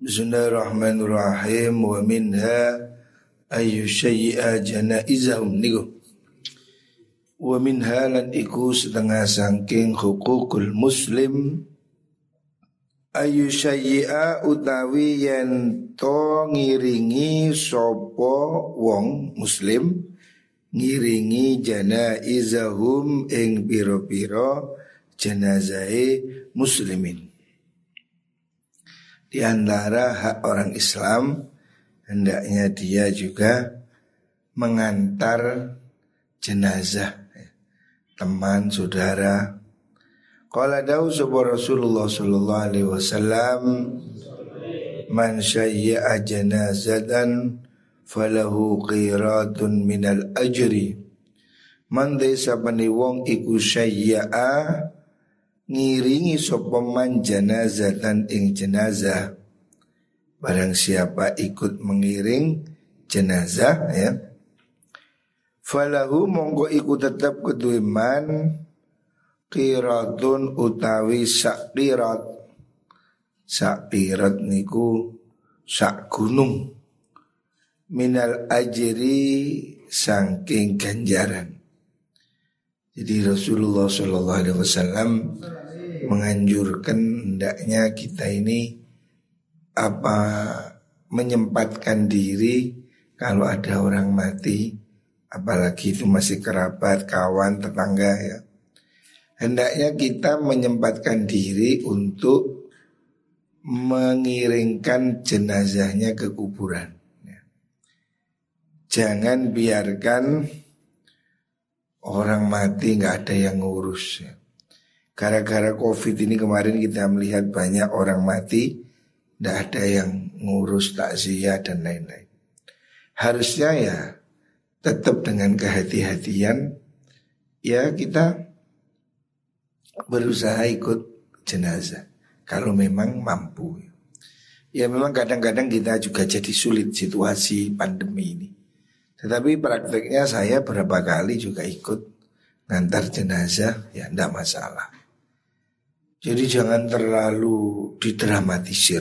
Bismillahirrahmanirrahim. Wa minha ayu syai'a janaizahum. Niku. Wa minha lan iku setengah sangking hukukul muslim. Ayu syai'a utawi yen to ngiringi sopo wong muslim ngiringi janaizahum ing piro-piro jenazai muslimin di antara hak orang Islam hendaknya dia juga mengantar jenazah teman saudara. Qala dawu sapa Rasulullah sallallahu alaihi wasallam man syayya'a janazatan falahu qiratun minal ajri man desa wong iku syayya'a ngiringi sopeman janazatan ing jenazah. Barang siapa ikut mengiring jenazah ya. Falahu monggo iku tetap keduiman Qiratun utawi sak qirat. Sak qirat niku sak gunung. Minal ajri sangking ganjaran. Jadi Rasulullah Shallallahu Alaihi Wasallam menganjurkan hendaknya kita ini apa menyempatkan diri kalau ada orang mati apalagi itu masih kerabat, kawan, tetangga ya. Hendaknya kita menyempatkan diri untuk mengiringkan jenazahnya ke kuburan. Ya. Jangan biarkan orang mati nggak ada yang ngurus. Ya. Gara-gara covid ini kemarin kita melihat banyak orang mati Tidak ada yang ngurus takziah dan lain-lain. Harusnya ya tetap dengan kehati-hatian Ya kita berusaha ikut jenazah Kalau memang mampu. Ya memang kadang-kadang kita juga jadi sulit situasi pandemi ini. Tetapi prakteknya saya berapa kali juga ikut ngantar jenazah ya tidak masalah jadi jangan terlalu didramatisir.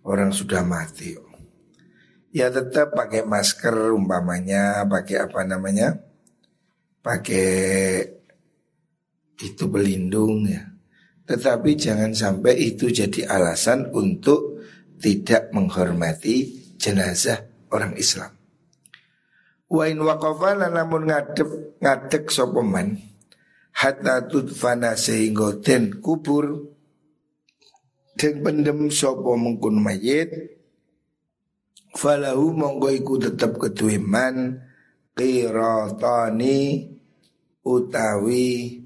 Orang sudah mati. Ya tetap pakai masker umpamanya Pakai apa namanya? Pakai itu pelindung ya. Tetapi jangan sampai itu jadi alasan untuk tidak menghormati jenazah orang Islam. Wa in waqafa namun ngadep ngadek sopeman hatta tudfana sehingga den kubur. Den pendem sopo mengkun mayit. Falahu monggo iku tetep keduwe man. Qiratani utawi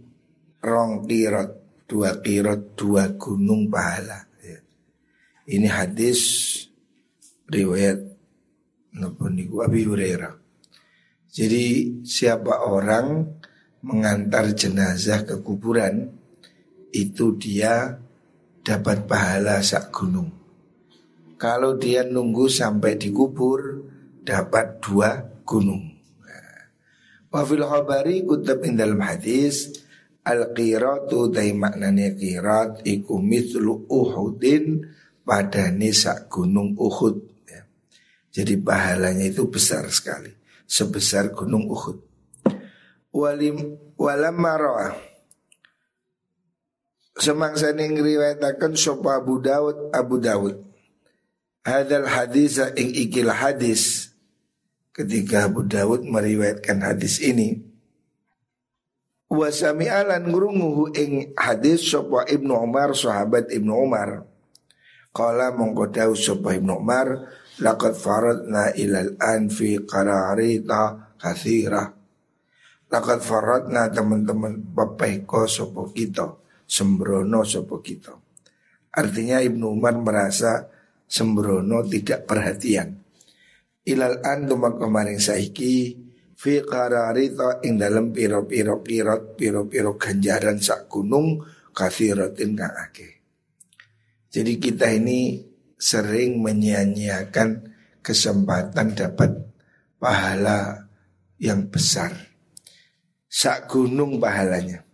rong qirat dua qirat dua gunung pahala. Ya. ini hadis riwayat niku? Abi Hurairah. Jadi siapa orang mengantar jenazah ke kuburan itu dia dapat pahala sak gunung. Kalau dia nunggu sampai dikubur dapat dua gunung. Wafil khabari kutab in dalam hadis al qiratu dai maknanya qirat iku mithlu uhudin pada sak gunung Uhud. Ya. Jadi pahalanya itu besar sekali, sebesar gunung Uhud walim walam maroah semangsa ning riwayataken sapa Abu Dawud Abu Dawud. Hadal hadis ing ikil hadis. Ketika Abu Dawud meriwayatkan hadis ini. Wa sami'alan ngurunguhu ing hadis sapa Ibnu Umar sahabat Ibnu Umar. Qala mongko dawu sapa Ibnu Umar laqad faradna ilal an fi qararita kathirah Lakat faradna teman-teman ko sopo kita Sembrono sopo kita. Artinya Ibnu Umar merasa sembrono tidak perhatian. Ilal antum kemarin saiki Fi qararita ing dalam piro-piro kirot Piro-piro ganjaran sak gunung Kathiratin kang ake Jadi kita ini sering menyia-nyiakan kesempatan dapat pahala yang besar sak gunung pahalanya.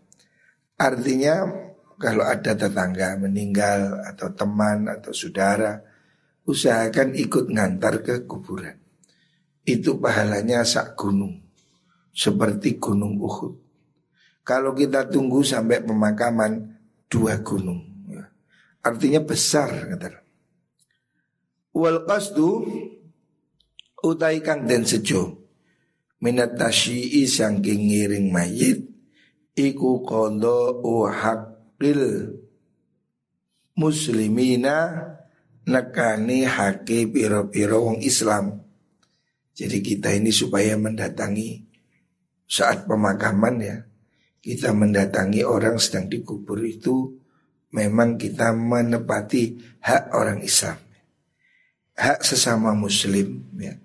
Artinya kalau ada tetangga meninggal atau teman atau saudara usahakan ikut ngantar ke kuburan. Itu pahalanya sak gunung. Seperti gunung Uhud. Kalau kita tunggu sampai pemakaman dua gunung. Ya. Artinya besar kata. Wal qasdu utai kang den sejo minat tasyi'i sangking ngiring mayit iku kondo uhakil muslimina nekani haki piro-piro wong Islam. Jadi kita ini supaya mendatangi saat pemakaman ya, kita mendatangi orang sedang dikubur itu memang kita menepati hak orang Islam. Hak sesama muslim ya.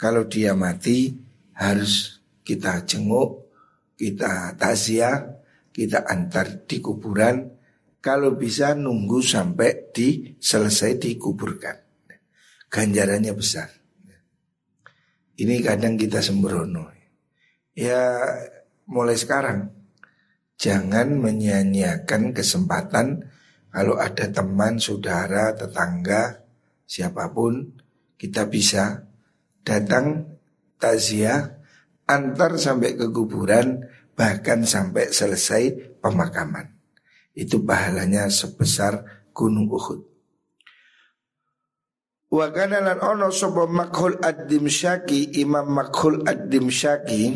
Kalau dia mati harus kita jenguk, kita takziah, kita antar di kuburan. Kalau bisa nunggu sampai di selesai dikuburkan. Ganjarannya besar. Ini kadang kita sembrono. Ya mulai sekarang jangan menyanyiakan kesempatan kalau ada teman, saudara, tetangga, siapa pun kita bisa datang takziah antar sampai ke kuburan bahkan sampai selesai pemakaman. Itu pahalanya sebesar gunung Uhud. Wa kana lan ono sapa makhul ad-dimsyaki Imam makhul ad-dimsyaki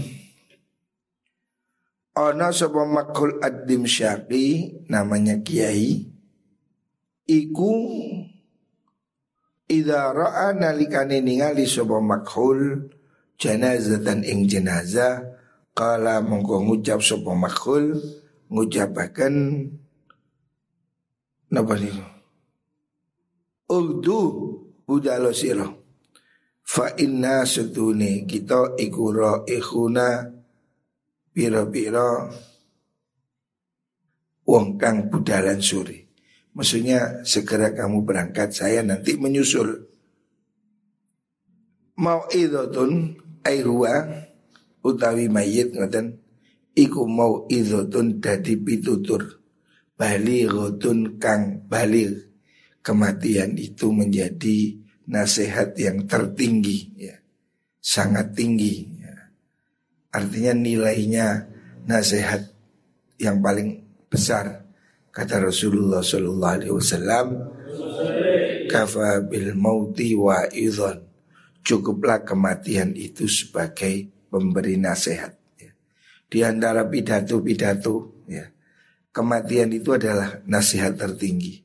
ono sapa makhul ad-dimsyaki namanya kiai iku idza ra'a nalikane ningali sapa makhul janazatan ing jenazah kala mongko ngucap sapa makhul ngucapaken napa niku Ugdu budalo sira fa inna sutune kita iku ikhuna pira-pira wong kang budalan suri. Maksudnya segera kamu berangkat saya nanti menyusul. Mau idotun airua utawi mayit ngoten iku mau idotun dadi pitutur balighatun kang baligh kematian itu menjadi nasihat yang tertinggi ya. Sangat tinggi ya. artinya nilainya nasihat yang paling besar kata Rasulullah Shallallahu Alaihi Wasallam kafa bil mauti wa idhon cukuplah kematian itu sebagai pemberi nasihat. Ya. Di antara pidato-pidato, ya, kematian itu adalah nasihat tertinggi.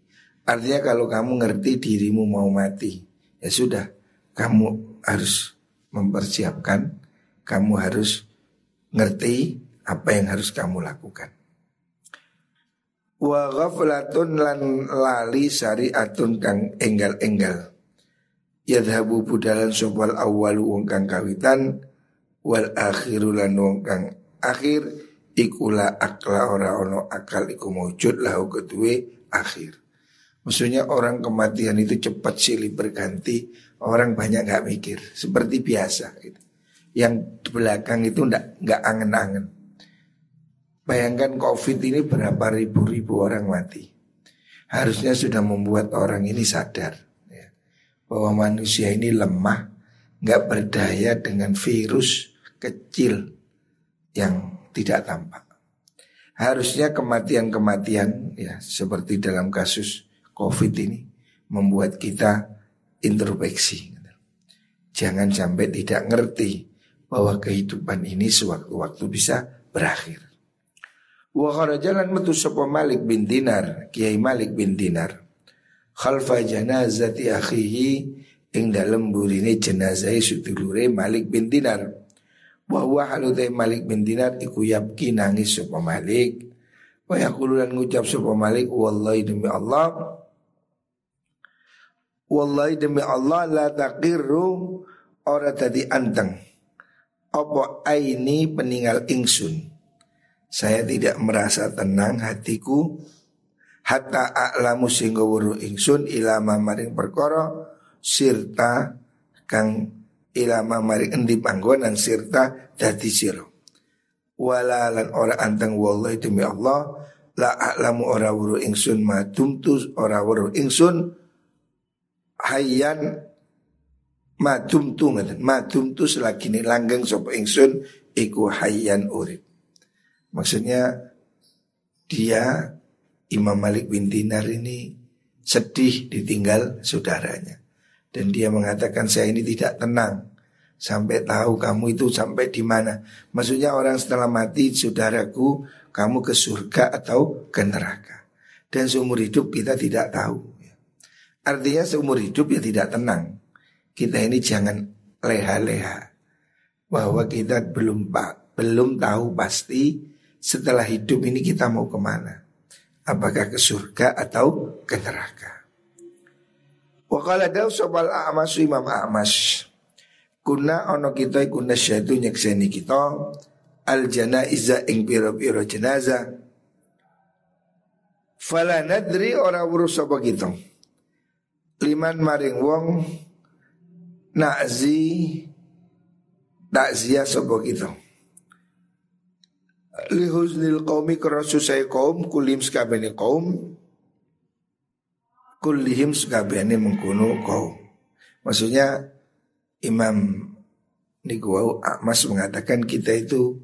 Artinya kalau kamu ngerti dirimu mau mati, ya sudah, kamu harus mempersiapkan, kamu harus ngerti apa yang harus kamu lakukan. Wa ghaflatun lan lali syariatun kang enggal-enggal yadhabu budalan sopal awalu wong kang kawitan wal akhiru lan wong kang akhir ikula akla ora ono akal iku mewujud lahu ketue akhir. Maksudnya orang kematian itu cepat silih berganti, orang banyak nggak mikir, seperti biasa. Gitu. Yang di belakang itu ndak nggak angen-angen. Bayangkan COVID ini berapa ribu-ribu orang mati. Harusnya sudah membuat orang ini sadar bahwa manusia ini lemah, nggak berdaya dengan virus kecil yang tidak tampak. Harusnya kematian-kematian ya seperti dalam kasus COVID ini membuat kita introspeksi. Jangan sampai tidak ngerti bahwa kehidupan ini sewaktu-waktu bisa berakhir. Wa jalan metu sapa Malik bin Dinar, Kiai Malik bin Dinar khalfa janazati akhihi ing dalem burine jenazah sedulure Malik bin Dinar. Wa huwa halutai Malik bin Dinar iku yabki nangis sapa Malik. Wa yaqulu lan ngucap sapa Malik wallahi demi Allah Wallahi demi Allah la taqirru ora tadi anteng. Apa aini peninggal ingsun. Saya tidak merasa tenang hatiku hatta a'lamu singgo wuru ingsun ilama maring perkara sirta kang ilama maring endi panggonan sirta dadi sira wala lan ora anteng wallahi demi Allah la a'lamu ora wuru ingsun ma tumtus ora wuru ingsun hayyan madum tu madum tu selagi ini langgeng sapa ingsun iku hayyan urip. Maksudnya dia Imam Malik bin Dinar ini sedih ditinggal saudaranya. Dan dia mengatakan saya ini tidak tenang sampai tahu kamu itu sampai di mana. Maksudnya orang setelah mati saudaraku kamu ke surga atau ke neraka. Dan seumur hidup kita tidak tahu. Artinya seumur hidup ya tidak tenang. Kita ini jangan leha-leha bahwa kita belum belum tahu pasti setelah hidup ini kita mau ke mana. Apakah ke surga atau ke neraka. Wakala daw sobal a'masu imam a'mas. Kuna ono kita kuna syaitu nyekseni kita al janaiza ing piro-piro jenazah. Fala nadri ora urus apa kita. Liman maring wong nakzi takziah sapa kita. Lihuznil qaumi kerasu saya kaum kulim sekabeni kaum kulihim sekabeni mengkuno kaum. Maksudnya Imam Niku Mas mengatakan kita itu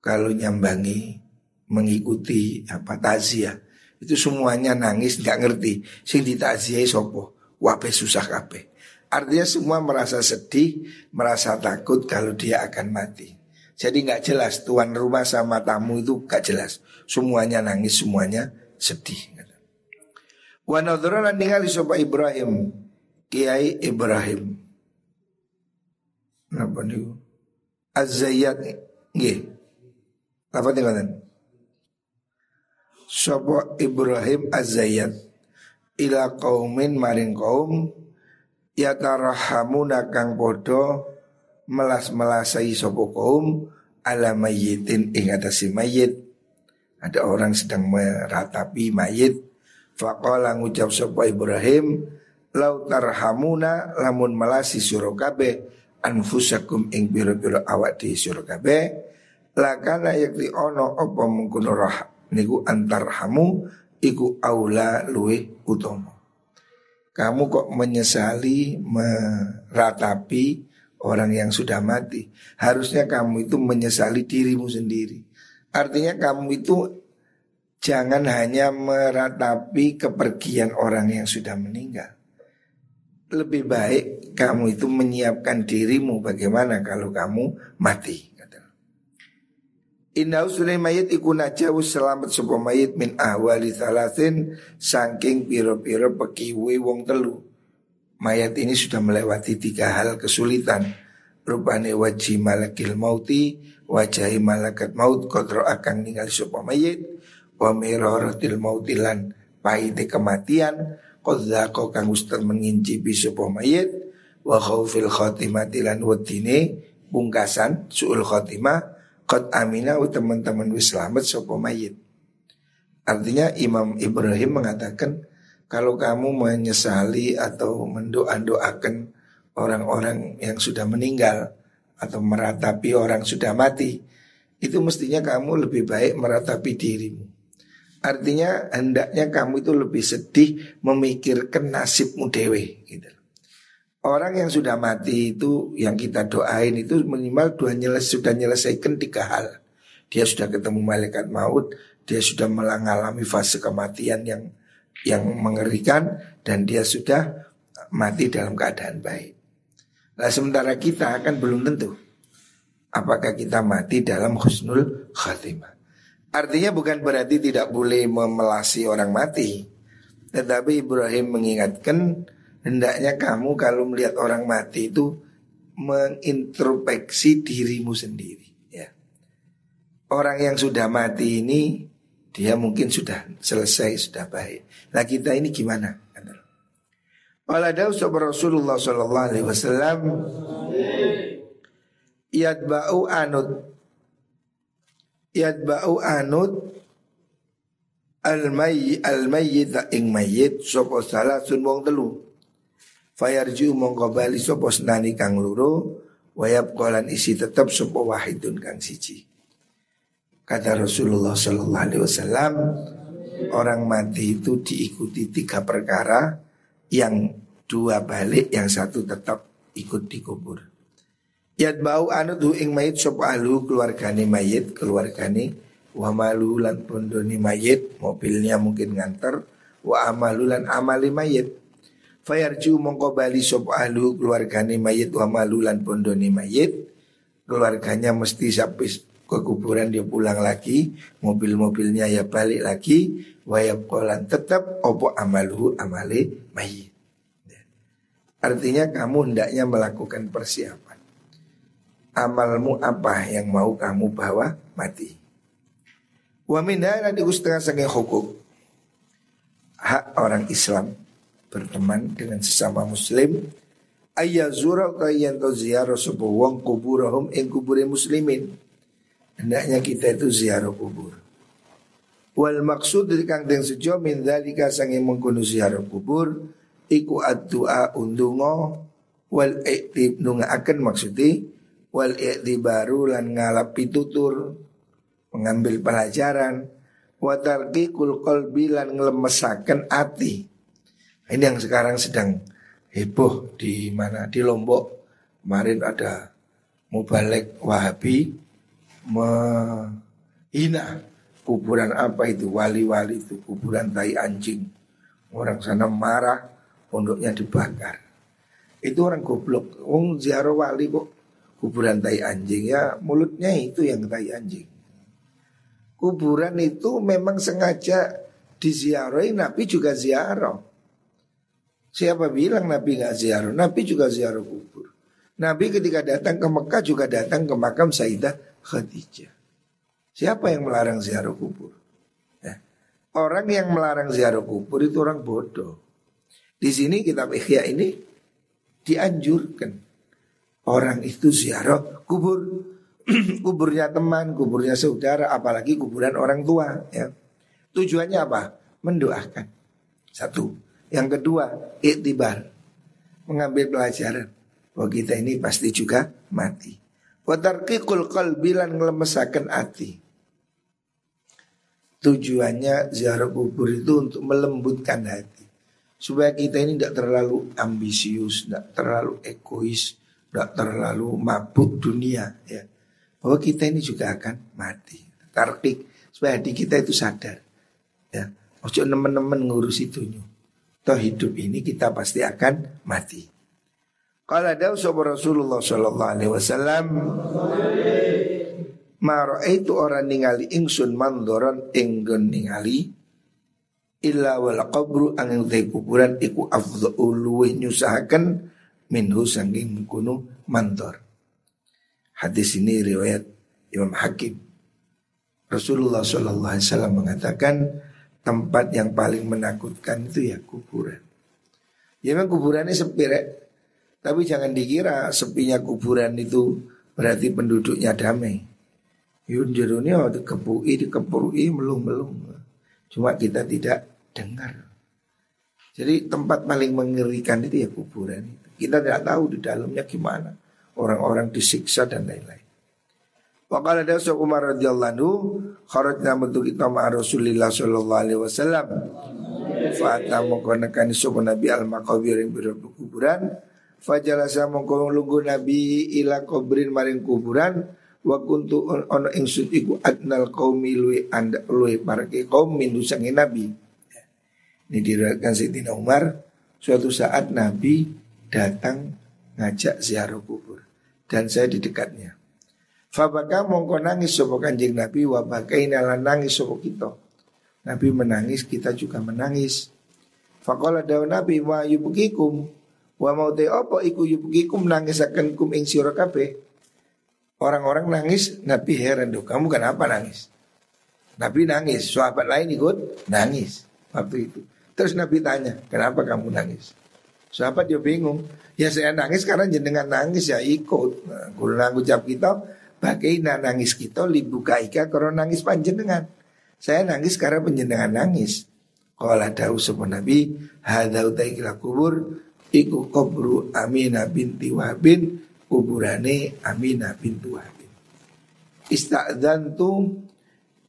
kalau nyambangi mengikuti apa taziah itu semuanya nangis nggak ngerti sing ditaziahi sopo wape susah kape artinya semua merasa sedih merasa takut kalau dia akan mati jadi nggak jelas tuan rumah sama tamu itu nggak jelas semuanya nangis semuanya sedih wa nadhara ningali sapa Ibrahim Kiai Ibrahim Napa niku? Az-Zayyad nggih. Apa tinggalan? Sapa Ibrahim Az-Zayyad ila qaumin maring kaum yatarahamuna kang padha melas-melasai sapa kaum ala mayyitin ing atase mayit. Ada orang sedang meratapi mayit. Faqala ngucap sapa Ibrahim, "Lau tarhamuna lamun melasi suruh kabeh anfusakum ing biro-biro awak di surga kabeh lakana yakti ono apa mengkono roh niku antarhamu iku aula luwe utomo kamu kok menyesali meratapi orang yang sudah mati. Harusnya kamu itu menyesali dirimu sendiri. Artinya kamu itu jangan hanya meratapi kepergian orang yang sudah meninggal. Lebih baik kamu itu menyiapkan dirimu bagaimana kalau kamu mati. Inna usulai mayit iku najawu selamat sebuah mayit min ahwali thalathin Sangking piro-piro pekiwi wong telu Mayat ini sudah melewati tiga hal kesulitan. Rupane wajih malakil mauti Wajahi malakat maut Kodro akan ninggal sebuah mayit. Wa mirorotil mautilan Pahiti kematian Qadzaqa kang ustaz mengincipi sebuah mayit. Wa khaufil khatimati lan wadine pungkasan suul khatimah qad amina teman-teman wis selamat sebuah mayit. Artinya Imam Ibrahim mengatakan kalau kamu menyesali atau mendoa-doakan orang-orang yang sudah meninggal atau meratapi orang sudah mati, itu mestinya kamu lebih baik meratapi dirimu. Artinya hendaknya kamu itu lebih sedih memikirkan nasibmu dewe gitu. Orang yang sudah mati itu yang kita doain itu minimal dua nyeles, sudah menyelesaikan tiga hal. Dia sudah ketemu malaikat maut, dia sudah mengalami fase kematian yang yang mengerikan dan dia sudah mati dalam keadaan baik. Nah sementara kita akan belum tentu apakah kita mati dalam husnul khatimah. Artinya bukan berarti tidak boleh memelasi orang mati. Tetapi Ibrahim mengingatkan hendaknya kamu kalau melihat orang mati itu mengintrospeksi dirimu sendiri. Ya. Orang yang sudah mati ini dia mungkin sudah selesai, sudah baik. Nah kita ini gimana? Wala Rasulullah sallallahu alaihi wasallam yadba'u anut yadba'u anut al mayyi al mayyit ing mayyit sapa sun wong telu fayarju mongko bali sapa senani kang loro wayab kolan isi tetap sapa wahidun kang siji kata Rasulullah sallallahu alaihi wasallam orang mati itu diikuti tiga perkara yang Dua balik yang satu tetap ikut dikubur. Yat bau anu tu ing mayit sop ahlu keluargane mayit keluargane wa malulan pondoni mayit mobilnya mungkin nganter wa amalulan amali mayit fayarju mongko bali sop ahlu keluargane mayit wa malulan pondoni mayit keluarganya mesti sapis ke kuburan dia pulang lagi mobil-mobilnya ya balik lagi wayab kolan tetap opo amaluhu amali mayit artinya kamu hendaknya melakukan persiapan amalmu apa yang mau kamu bawa mati. Wa minha di setengah sange hukum hak orang Islam berteman dengan sesama muslim ayazura kayan ziarah sebuah wong kuburahum ing kubure muslimin. Hendaknya kita itu ziarah kubur. Wal maksud dari kang den sejo min dalika sange mengkono ziarah kubur iku ad-du'a undungo wal iktib nunga akan maksudnya wal baru lan ngalap pitutur mengambil pelajaran wa tarqiqul qalbi lan nglemesaken ati. Ini yang sekarang sedang heboh di mana di Lombok. Kemarin ada mubalek Wahabi menghina kuburan apa itu wali-wali itu kuburan tai anjing. Orang sana marah, pondoknya dibakar. Itu orang goblok. Wong ziarah wali kok kuburan tai anjing ya mulutnya itu yang tai anjing. Kuburan itu memang sengaja diziarahi Nabi juga ziarah. Siapa bilang Nabi nggak ziarah? Nabi juga ziarah kubur. Nabi ketika datang ke Mekah juga datang ke makam Sayyidah Khadijah. Siapa yang melarang ziarah kubur? Ya. Orang yang melarang ziarah kubur itu orang bodoh. Di sini kitab Ikhya ini dianjurkan orang itu ziarah kubur kuburnya teman, kuburnya saudara, apalagi kuburan orang tua ya. Tujuannya apa? Mendoakan. Satu. Yang kedua, iktibar. Mengambil pelajaran bahwa kita ini pasti juga mati. Watarqiqul qalbi lan ngelemesaken hati. Tujuannya ziarah kubur itu untuk melembutkan hati. Supaya kita ini tidak terlalu ambisius, tidak terlalu egois, tidak terlalu mabuk dunia ya. Bahwa kita ini juga akan mati. Tarkik supaya hati kita itu sadar ya. Ojo nemen-nemen ngurus itu toh hidup ini kita pasti akan mati kalau ada usaha Rasulullah Shallallahu Alaihi Wasallam Maro itu orang ningali ingsun mandoron inggon ningali illa wal qabru angin kuburan iku afdhu nyusahaken minhu sangking mengkuno mantor. Hadis ini riwayat Imam Hakim. Rasulullah Shallallahu Alaihi Wasallam mengatakan tempat yang paling menakutkan itu ya kuburan. Ya memang kuburannya sepi rek. Tapi jangan dikira sepinya kuburan itu berarti penduduknya damai. Yun jerunya dikepui, dikepui, melung-melung. Cuma kita tidak dengar. Jadi tempat paling mengerikan itu ya kuburan itu. Kita tidak tahu di dalamnya gimana. Orang-orang disiksa dan lain-lain. Wakala ada Umar radhiyallahu anhu kharajna bentuk kita ma Rasulillah sallallahu alaihi wasallam. Fata mengkonakan sopo Nabi al makabir yang kuburan. Fajalasa mengkong lunggu Nabi ila kubrin maring kuburan. Wa kuntu ono ingsun iku adnal qaumi lui anda lui parke kaum min Nabi. Ini diriwayatkan Sayyidina Umar suatu saat Nabi datang ngajak ziarah kubur dan saya di dekatnya. Fabaka mongko nangis sopo kanjeng Nabi wabakai nalan nangis sopo kita. Nabi menangis kita juga menangis. Fakola daun Nabi wa yubukikum wa mau te opo iku yubukikum nangis akan kum ing sira Orang-orang nangis, Nabi heran tuh, kamu kenapa nangis? Nabi nangis, sahabat lain ikut nangis waktu itu. Terus Nabi tanya, kenapa kamu nangis? Sahabat dia bingung. Ya saya nangis karena jenengan nangis ya ikut. Nah, nangis ucap kita, bagaimana nangis kita libu kaika karena nangis panjenengan. Saya nangis karena panjenengan nangis. Kalau ada usaha Nabi, hada utaikila kubur, iku kubru Aminah binti Wahbin, kuburane Aminah binti Wahbin. tu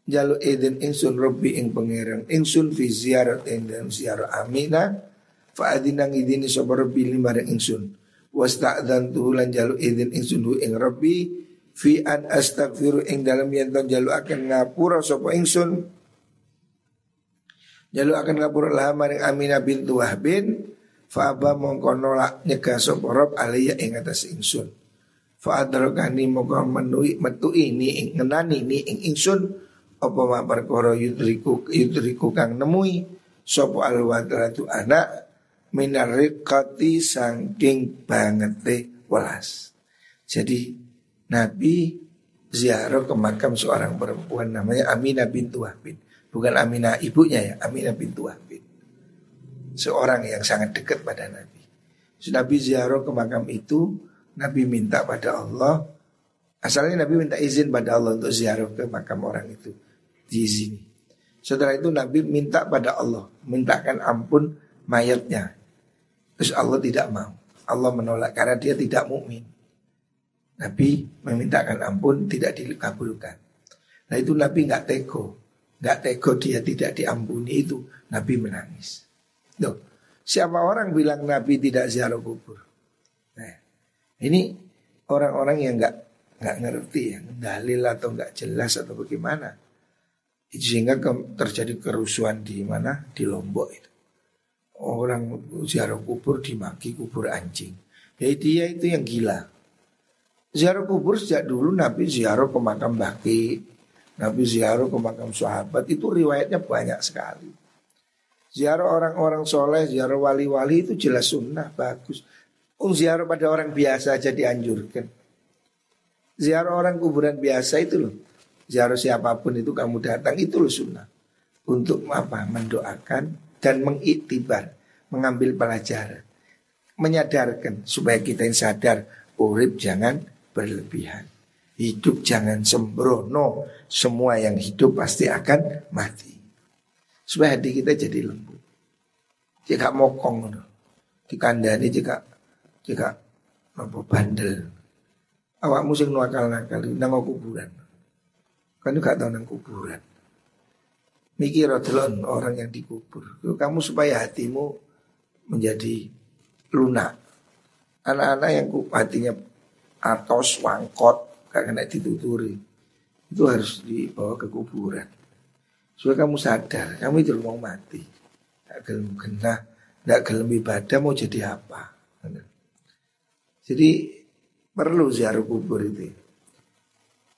jalu edin ingsun Robbi ing pangeran ingsun fi ziarat ing dalam Aminah Fa'adina ngidini sapa rabbi limarang ingsun Wasta'dan tuhulan jalu idin ingsun hu ing rabbi Fi an astaghfiru ing dalam yenton jalu akan ngapura sapa ingsun Jalu akan ngapura lah maring Aminah bintu Wahbin Fa'aba mongko nolak nyegah sapa rob alaiya ing atas ingsun. Fa'adrokani mongko menui metu ini ing ngenani ni ing ingsun. Apa ma perkara yudriku yudriku kang nemui Sopo alwadratu anak minarikati sangking bangete welas. Jadi Nabi ziarah ke makam seorang perempuan namanya Aminah bintu Wahbin. Bukan Aminah ibunya ya, Aminah bintu Wahbin seorang yang sangat dekat pada Nabi. So, Nabi ziarah ke makam itu, Nabi minta pada Allah. Asalnya Nabi minta izin pada Allah untuk ziarah ke makam orang itu. di sini. Setelah itu Nabi minta pada Allah, mintakan ampun mayatnya. Terus Allah tidak mau. Allah menolak karena dia tidak mukmin. Nabi memintakan ampun tidak dikabulkan. Nah itu Nabi nggak teko, nggak teko dia tidak diampuni itu Nabi menangis. Loh, siapa orang bilang Nabi tidak ziarah kubur? Nah, ini orang-orang yang nggak nggak ngerti ya, dalil atau nggak jelas atau bagaimana. Sehingga terjadi kerusuhan di mana? Di Lombok itu. Orang ziarah kubur dimaki kubur anjing. Jadi dia itu yang gila. Ziarah kubur sejak dulu Nabi ziarah ke makam baki, Nabi ziarah ke makam sahabat itu riwayatnya banyak sekali. Ziarah orang-orang soleh, ziarah wali-wali itu jelas sunnah, bagus. Um, ziarah pada orang biasa aja dianjurkan. Ziarah orang kuburan biasa itu loh. Ziarah siapa pun itu kamu datang itu loh sunnah. Untuk apa? Mendoakan dan mengiktibar, mengambil pelajaran. Menyadarkan supaya kita yang sadar, urip jangan berlebihan. Hidup jangan sembrono, semua yang hidup pasti akan mati supaya hati kita jadi lembut. Jika mokong dikandani jika jika apa bandel. Awak musim nuakal nakal nang kuburan. Kan juga tahu nang kuburan. Mikir orang yang dikubur. Kamu supaya hatimu menjadi lunak. Anak-anak yang hatinya atos, wangkot, gak kena dituturi. Itu harus dibawa ke kuburan. Supaya kamu sadar, kamu itu mau mati. Tidak gelem kena, tidak gelem ibadah mau jadi apa. Jadi perlu ziarah kubur itu.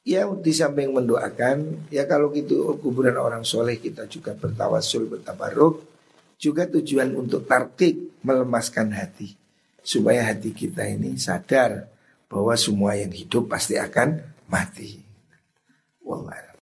Ya di samping mendoakan, ya kalau gitu kuburan orang soleh kita juga bertawasul, bertabaruk. Juga tujuan untuk tartik melemaskan hati. Supaya hati kita ini sadar bahwa semua yang hidup pasti akan mati. Wallah.